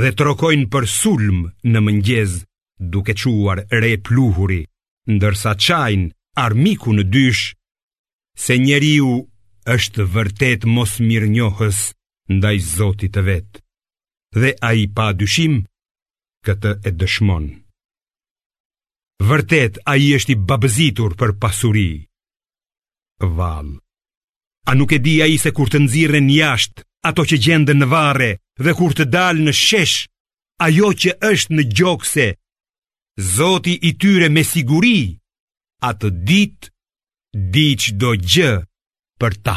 dhe trokojnë për sulm në mëngjes duke çuar re pluhuri, ndërsa çajnë armikun në dysh, se njeriu është vërtet mosmirënjohës ndaj zotit të vet, dhe ai pa dyshim këtë e dëshmon. Vërtet ai është i babëzitur për pasuri. Vallë, A nuk e di ai se kur të nxirren jashtë ato që gjenden në varre dhe kur të dalë në shesh ajo që është në gjokse, Zoti i tyre me siguri atë ditë di çdo gjë për ta.